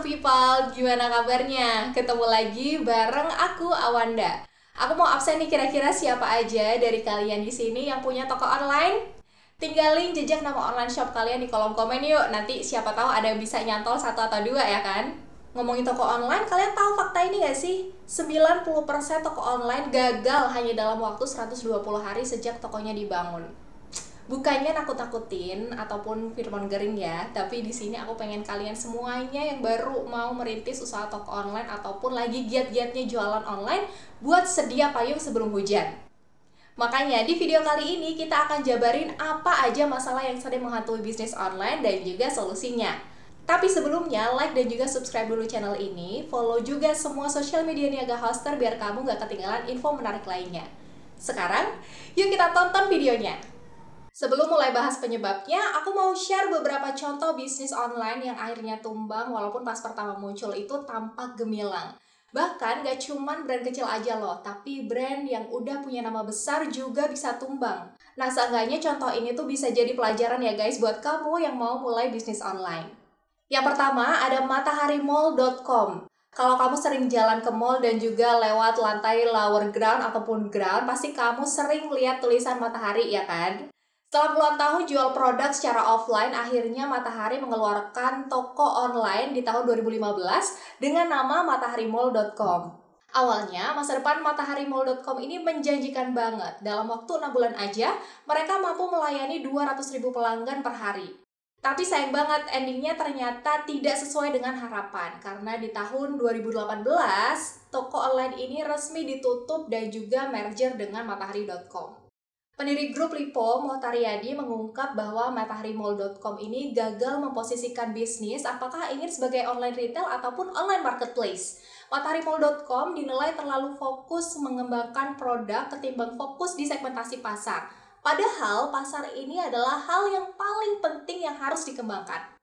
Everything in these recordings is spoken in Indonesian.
people, gimana kabarnya? Ketemu lagi bareng aku Awanda. Aku mau absen nih kira-kira siapa aja dari kalian di sini yang punya toko online? Tinggalin jejak nama online shop kalian di kolom komen yuk. Nanti siapa tahu ada yang bisa nyantol satu atau dua ya kan? Ngomongin toko online, kalian tahu fakta ini gak sih? 90% toko online gagal hanya dalam waktu 120 hari sejak tokonya dibangun bukannya nakut-nakutin ataupun firman gering ya, tapi di sini aku pengen kalian semuanya yang baru mau merintis usaha toko online ataupun lagi giat-giatnya jualan online buat sedia payung sebelum hujan. Makanya di video kali ini kita akan jabarin apa aja masalah yang sering menghantui bisnis online dan juga solusinya. Tapi sebelumnya, like dan juga subscribe dulu channel ini, follow juga semua sosial media Niaga Hoster biar kamu gak ketinggalan info menarik lainnya. Sekarang, yuk kita tonton videonya. Sebelum mulai bahas penyebabnya, aku mau share beberapa contoh bisnis online yang akhirnya tumbang walaupun pas pertama muncul itu tampak gemilang. Bahkan gak cuman brand kecil aja loh, tapi brand yang udah punya nama besar juga bisa tumbang. Nah, seenggaknya contoh ini tuh bisa jadi pelajaran ya guys buat kamu yang mau mulai bisnis online. Yang pertama ada mataharimall.com. Kalau kamu sering jalan ke mall dan juga lewat lantai lower ground ataupun ground, pasti kamu sering lihat tulisan matahari ya kan? Setelah puluhan tahun jual produk secara offline, akhirnya Matahari mengeluarkan toko online di tahun 2015 dengan nama mataharimall.com. Awalnya, masa depan mataharimall.com ini menjanjikan banget. Dalam waktu 6 bulan aja, mereka mampu melayani 200 ribu pelanggan per hari. Tapi sayang banget, endingnya ternyata tidak sesuai dengan harapan. Karena di tahun 2018, toko online ini resmi ditutup dan juga merger dengan matahari.com. Pendiri grup Lipo, Mohtariadi, mengungkap bahwa mataharimall.com ini gagal memposisikan bisnis apakah ingin sebagai online retail ataupun online marketplace. Mataharimall.com dinilai terlalu fokus mengembangkan produk ketimbang fokus di segmentasi pasar. Padahal pasar ini adalah hal yang paling penting yang harus dikembangkan.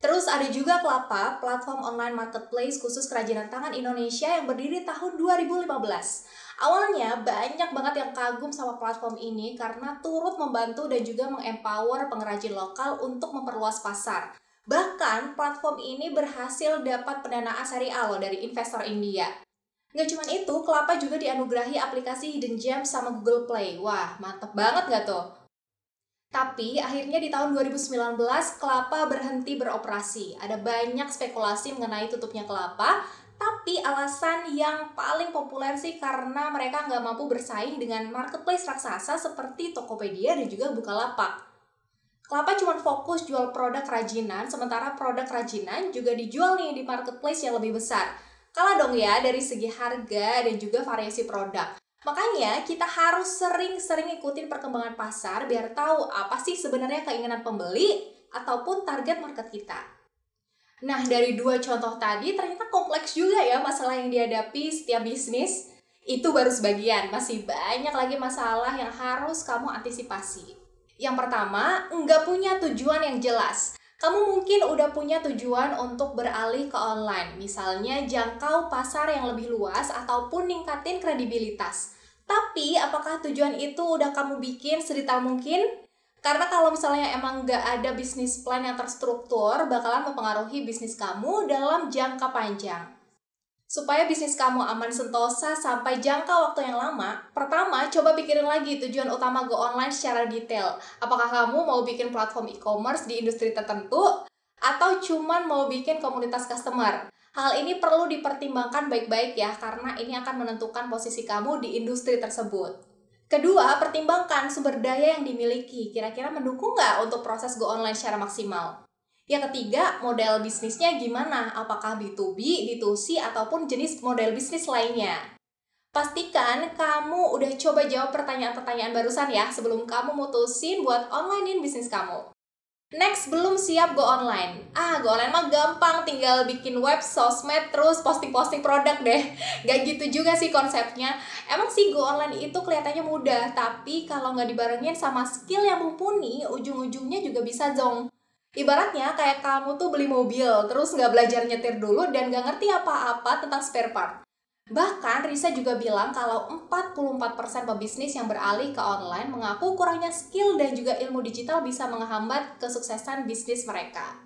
Terus ada juga Kelapa, platform online marketplace khusus kerajinan tangan Indonesia yang berdiri tahun 2015. Awalnya banyak banget yang kagum sama platform ini karena turut membantu dan juga mengempower pengrajin lokal untuk memperluas pasar. Bahkan platform ini berhasil dapat pendanaan seri A loh dari investor India. Nggak cuma itu, Kelapa juga dianugerahi aplikasi Hidden Gem sama Google Play. Wah, mantep banget nggak tuh? Tapi akhirnya di tahun 2019 Kelapa berhenti beroperasi. Ada banyak spekulasi mengenai tutupnya Kelapa, tapi alasan yang paling populer sih karena mereka nggak mampu bersaing dengan marketplace raksasa seperti Tokopedia dan juga Bukalapak. Kelapa cuma fokus jual produk kerajinan, sementara produk kerajinan juga dijual nih di marketplace yang lebih besar. Kalah dong ya dari segi harga dan juga variasi produk. Makanya kita harus sering-sering ikutin perkembangan pasar biar tahu apa sih sebenarnya keinginan pembeli ataupun target market kita. Nah, dari dua contoh tadi ternyata kompleks juga ya masalah yang dihadapi setiap bisnis. Itu baru sebagian, masih banyak lagi masalah yang harus kamu antisipasi. Yang pertama, nggak punya tujuan yang jelas. Kamu mungkin udah punya tujuan untuk beralih ke online, misalnya jangkau pasar yang lebih luas ataupun ningkatin kredibilitas. Tapi apakah tujuan itu udah kamu bikin sedetail mungkin? Karena kalau misalnya emang nggak ada bisnis plan yang terstruktur, bakalan mempengaruhi bisnis kamu dalam jangka panjang. Supaya bisnis kamu aman sentosa sampai jangka waktu yang lama, pertama coba pikirin lagi tujuan utama Go Online secara detail. Apakah kamu mau bikin platform e-commerce di industri tertentu, atau cuman mau bikin komunitas customer? Hal ini perlu dipertimbangkan baik-baik ya, karena ini akan menentukan posisi kamu di industri tersebut. Kedua, pertimbangkan sumber daya yang dimiliki. Kira-kira mendukung nggak untuk proses go online secara maksimal? Yang ketiga, model bisnisnya gimana? Apakah B2B, B2C, ataupun jenis model bisnis lainnya? Pastikan kamu udah coba jawab pertanyaan-pertanyaan barusan ya sebelum kamu mutusin buat onlinein bisnis kamu. Next, belum siap go online. Ah, go online mah gampang, tinggal bikin web, sosmed, terus posting-posting produk deh. Gak gitu juga sih konsepnya. Emang sih go online itu kelihatannya mudah, tapi kalau nggak dibarengin sama skill yang mumpuni, ujung-ujungnya juga bisa zong. Ibaratnya kayak kamu tuh beli mobil, terus nggak belajar nyetir dulu dan nggak ngerti apa-apa tentang spare part. Bahkan Risa juga bilang kalau 44% pebisnis yang beralih ke online mengaku kurangnya skill dan juga ilmu digital bisa menghambat kesuksesan bisnis mereka.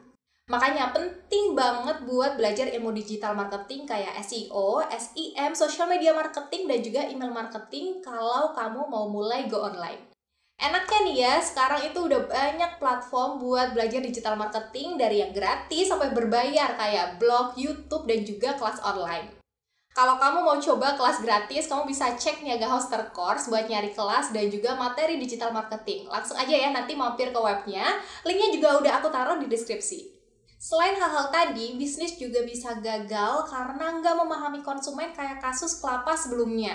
Makanya penting banget buat belajar ilmu digital marketing kayak SEO, SEM, social media marketing, dan juga email marketing kalau kamu mau mulai go online. Enaknya nih ya, sekarang itu udah banyak platform buat belajar digital marketing dari yang gratis sampai berbayar kayak blog, YouTube, dan juga kelas online. Kalau kamu mau coba kelas gratis, kamu bisa cek Niaga Hoster Course buat nyari kelas dan juga materi digital marketing. Langsung aja ya nanti mampir ke webnya. Linknya juga udah aku taruh di deskripsi. Selain hal-hal tadi, bisnis juga bisa gagal karena nggak memahami konsumen kayak kasus kelapa sebelumnya.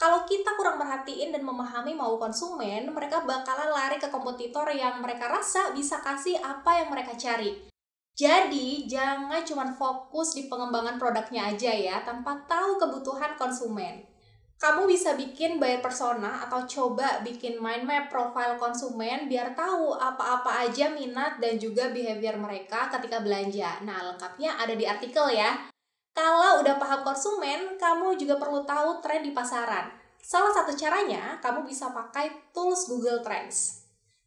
Kalau kita kurang perhatiin dan memahami mau konsumen, mereka bakalan lari ke kompetitor yang mereka rasa bisa kasih apa yang mereka cari. Jadi, jangan cuma fokus di pengembangan produknya aja ya, tanpa tahu kebutuhan konsumen. Kamu bisa bikin buyer persona atau coba bikin mind map profile konsumen biar tahu apa-apa aja minat dan juga behavior mereka ketika belanja. Nah, lengkapnya ada di artikel ya. Kalau udah paham konsumen, kamu juga perlu tahu tren di pasaran. Salah satu caranya, kamu bisa pakai tools Google Trends.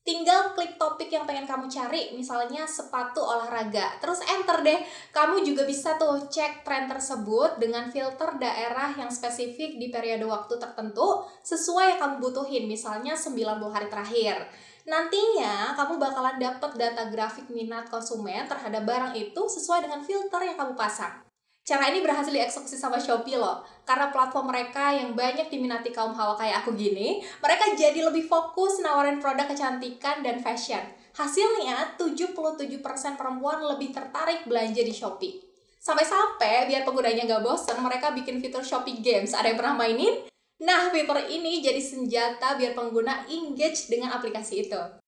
Tinggal klik topik yang pengen kamu cari, misalnya sepatu olahraga. Terus enter deh. Kamu juga bisa tuh cek tren tersebut dengan filter daerah yang spesifik di periode waktu tertentu sesuai yang kamu butuhin, misalnya 90 hari terakhir. Nantinya kamu bakalan dapat data grafik minat konsumen terhadap barang itu sesuai dengan filter yang kamu pasang. Cara ini berhasil dieksekusi sama Shopee loh. Karena platform mereka yang banyak diminati kaum hawa kayak aku gini, mereka jadi lebih fokus nawarin produk kecantikan dan fashion. Hasilnya, 77% perempuan lebih tertarik belanja di Shopee. Sampai-sampai biar penggunanya nggak bosen, mereka bikin fitur Shopee Games. Ada yang pernah mainin? Nah, fitur ini jadi senjata biar pengguna engage dengan aplikasi itu.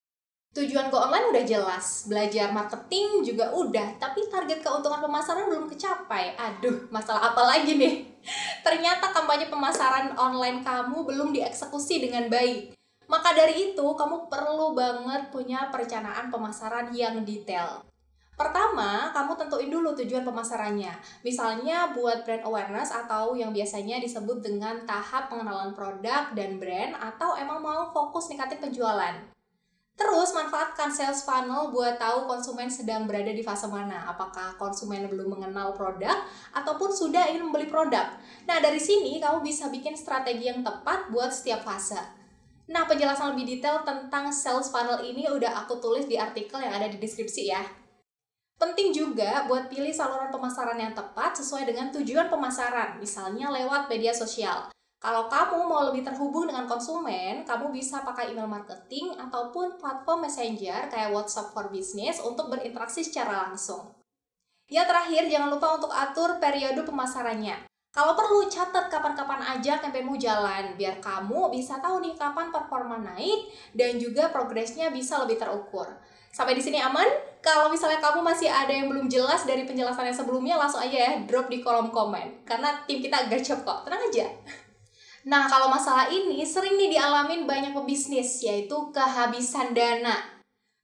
Tujuan go online udah jelas, belajar marketing juga udah, tapi target keuntungan pemasaran belum kecapai. Aduh, masalah apa lagi nih? Ternyata kampanye pemasaran online kamu belum dieksekusi dengan baik. Maka dari itu, kamu perlu banget punya perencanaan pemasaran yang detail. Pertama, kamu tentuin dulu tujuan pemasarannya. Misalnya buat brand awareness atau yang biasanya disebut dengan tahap pengenalan produk dan brand atau emang mau fokus ningkatin penjualan. Terus manfaatkan sales funnel buat tahu konsumen sedang berada di fase mana. Apakah konsumen belum mengenal produk ataupun sudah ingin membeli produk. Nah, dari sini kamu bisa bikin strategi yang tepat buat setiap fase. Nah, penjelasan lebih detail tentang sales funnel ini udah aku tulis di artikel yang ada di deskripsi ya. Penting juga buat pilih saluran pemasaran yang tepat sesuai dengan tujuan pemasaran, misalnya lewat media sosial. Kalau kamu mau lebih terhubung dengan konsumen, kamu bisa pakai email marketing ataupun platform messenger kayak WhatsApp for Business untuk berinteraksi secara langsung. Ya terakhir, jangan lupa untuk atur periode pemasarannya. Kalau perlu, catat kapan-kapan aja kampanyemu jalan, biar kamu bisa tahu nih kapan performa naik dan juga progresnya bisa lebih terukur. Sampai di sini aman? Kalau misalnya kamu masih ada yang belum jelas dari penjelasan yang sebelumnya, langsung aja ya drop di kolom komen. Karena tim kita cepet kok, tenang aja. Nah, kalau masalah ini sering nih dialamin banyak pebisnis, yaitu kehabisan dana.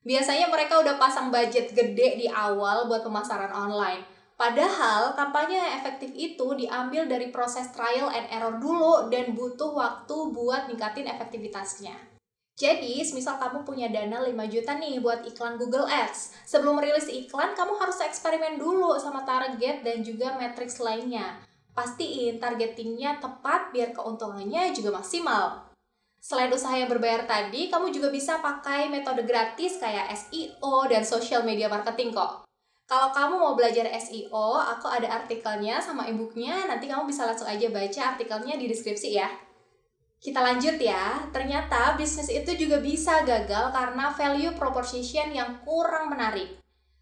Biasanya mereka udah pasang budget gede di awal buat pemasaran online. Padahal kampanye yang efektif itu diambil dari proses trial and error dulu dan butuh waktu buat ningkatin efektivitasnya. Jadi, semisal kamu punya dana 5 juta nih buat iklan Google Ads. Sebelum rilis iklan, kamu harus eksperimen dulu sama target dan juga matriks lainnya pastiin targetingnya tepat biar keuntungannya juga maksimal. Selain usaha yang berbayar tadi, kamu juga bisa pakai metode gratis kayak SEO dan social media marketing kok. Kalau kamu mau belajar SEO, aku ada artikelnya sama e-booknya, nanti kamu bisa langsung aja baca artikelnya di deskripsi ya. Kita lanjut ya, ternyata bisnis itu juga bisa gagal karena value proposition yang kurang menarik.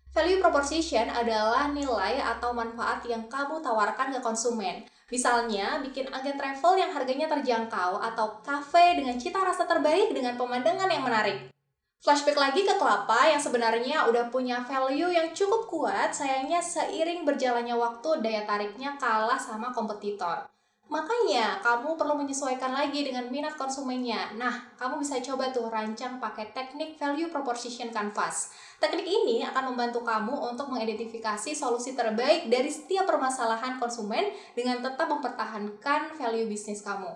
Value proposition adalah nilai atau manfaat yang kamu tawarkan ke konsumen. Misalnya, bikin agen travel yang harganya terjangkau atau cafe dengan cita rasa terbaik dengan pemandangan yang menarik. Flashback lagi ke kelapa yang sebenarnya udah punya value yang cukup kuat, sayangnya seiring berjalannya waktu daya tariknya kalah sama kompetitor. Makanya, kamu perlu menyesuaikan lagi dengan minat konsumennya. Nah, kamu bisa coba tuh rancang pakai teknik value proposition canvas. Teknik ini akan membantu kamu untuk mengidentifikasi solusi terbaik dari setiap permasalahan konsumen dengan tetap mempertahankan value bisnis kamu.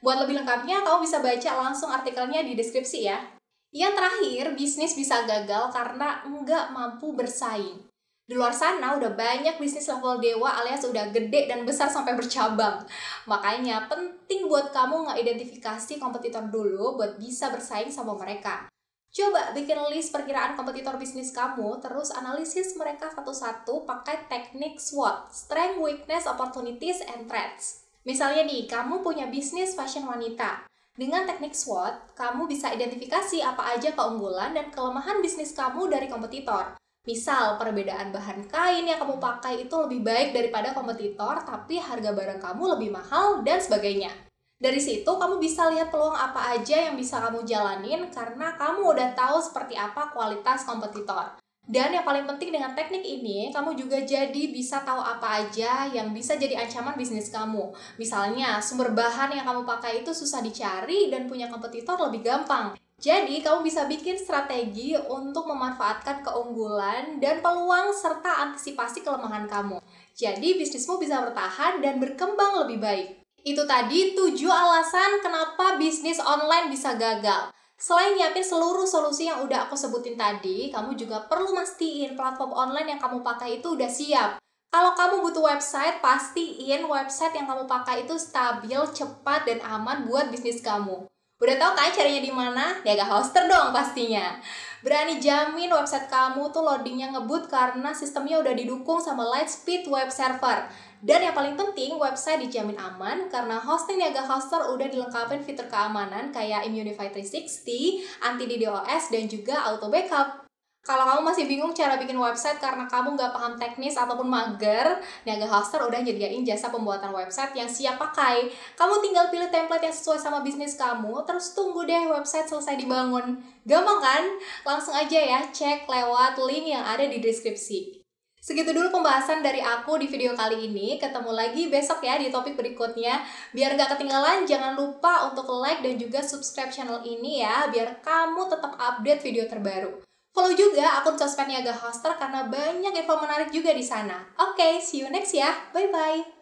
Buat lebih lengkapnya, kamu bisa baca langsung artikelnya di deskripsi ya. Yang terakhir, bisnis bisa gagal karena enggak mampu bersaing. Di luar sana udah banyak bisnis level dewa alias udah gede dan besar sampai bercabang. Makanya penting buat kamu nggak identifikasi kompetitor dulu buat bisa bersaing sama mereka. Coba bikin list perkiraan kompetitor bisnis kamu, terus analisis mereka satu-satu pakai teknik SWOT, Strength, Weakness, Opportunities, and Threats. Misalnya nih, kamu punya bisnis fashion wanita. Dengan teknik SWOT, kamu bisa identifikasi apa aja keunggulan dan kelemahan bisnis kamu dari kompetitor. Misal, perbedaan bahan kain yang kamu pakai itu lebih baik daripada kompetitor, tapi harga barang kamu lebih mahal, dan sebagainya. Dari situ, kamu bisa lihat peluang apa aja yang bisa kamu jalanin karena kamu udah tahu seperti apa kualitas kompetitor. Dan yang paling penting dengan teknik ini, kamu juga jadi bisa tahu apa aja yang bisa jadi ancaman bisnis kamu. Misalnya, sumber bahan yang kamu pakai itu susah dicari dan punya kompetitor lebih gampang. Jadi, kamu bisa bikin strategi untuk memanfaatkan keunggulan dan peluang serta antisipasi kelemahan kamu. Jadi, bisnismu bisa bertahan dan berkembang lebih baik. Itu tadi 7 alasan kenapa bisnis online bisa gagal. Selain nyiapin seluruh solusi yang udah aku sebutin tadi, kamu juga perlu mastiin platform online yang kamu pakai itu udah siap. Kalau kamu butuh website, pastiin website yang kamu pakai itu stabil, cepat, dan aman buat bisnis kamu. Udah tahu kan caranya di mana? Ya gak hoster dong pastinya. Berani jamin website kamu tuh loadingnya ngebut karena sistemnya udah didukung sama Lightspeed Web Server. Dan yang paling penting, website dijamin aman karena hosting Niaga Hoster udah dilengkapi fitur keamanan kayak Immunify 360, anti DDoS, dan juga auto backup. Kalau kamu masih bingung cara bikin website karena kamu nggak paham teknis ataupun mager, Niaga Hoster udah nyediain jasa pembuatan website yang siap pakai. Kamu tinggal pilih template yang sesuai sama bisnis kamu, terus tunggu deh website selesai dibangun. Gampang kan? Langsung aja ya cek lewat link yang ada di deskripsi. Segitu dulu pembahasan dari aku di video kali ini. Ketemu lagi besok ya di topik berikutnya. Biar nggak ketinggalan, jangan lupa untuk like dan juga subscribe channel ini ya, biar kamu tetap update video terbaru. Follow juga akun sosmed Niaga Hoster karena banyak info menarik juga di sana. Oke, okay, see you next ya. Bye-bye.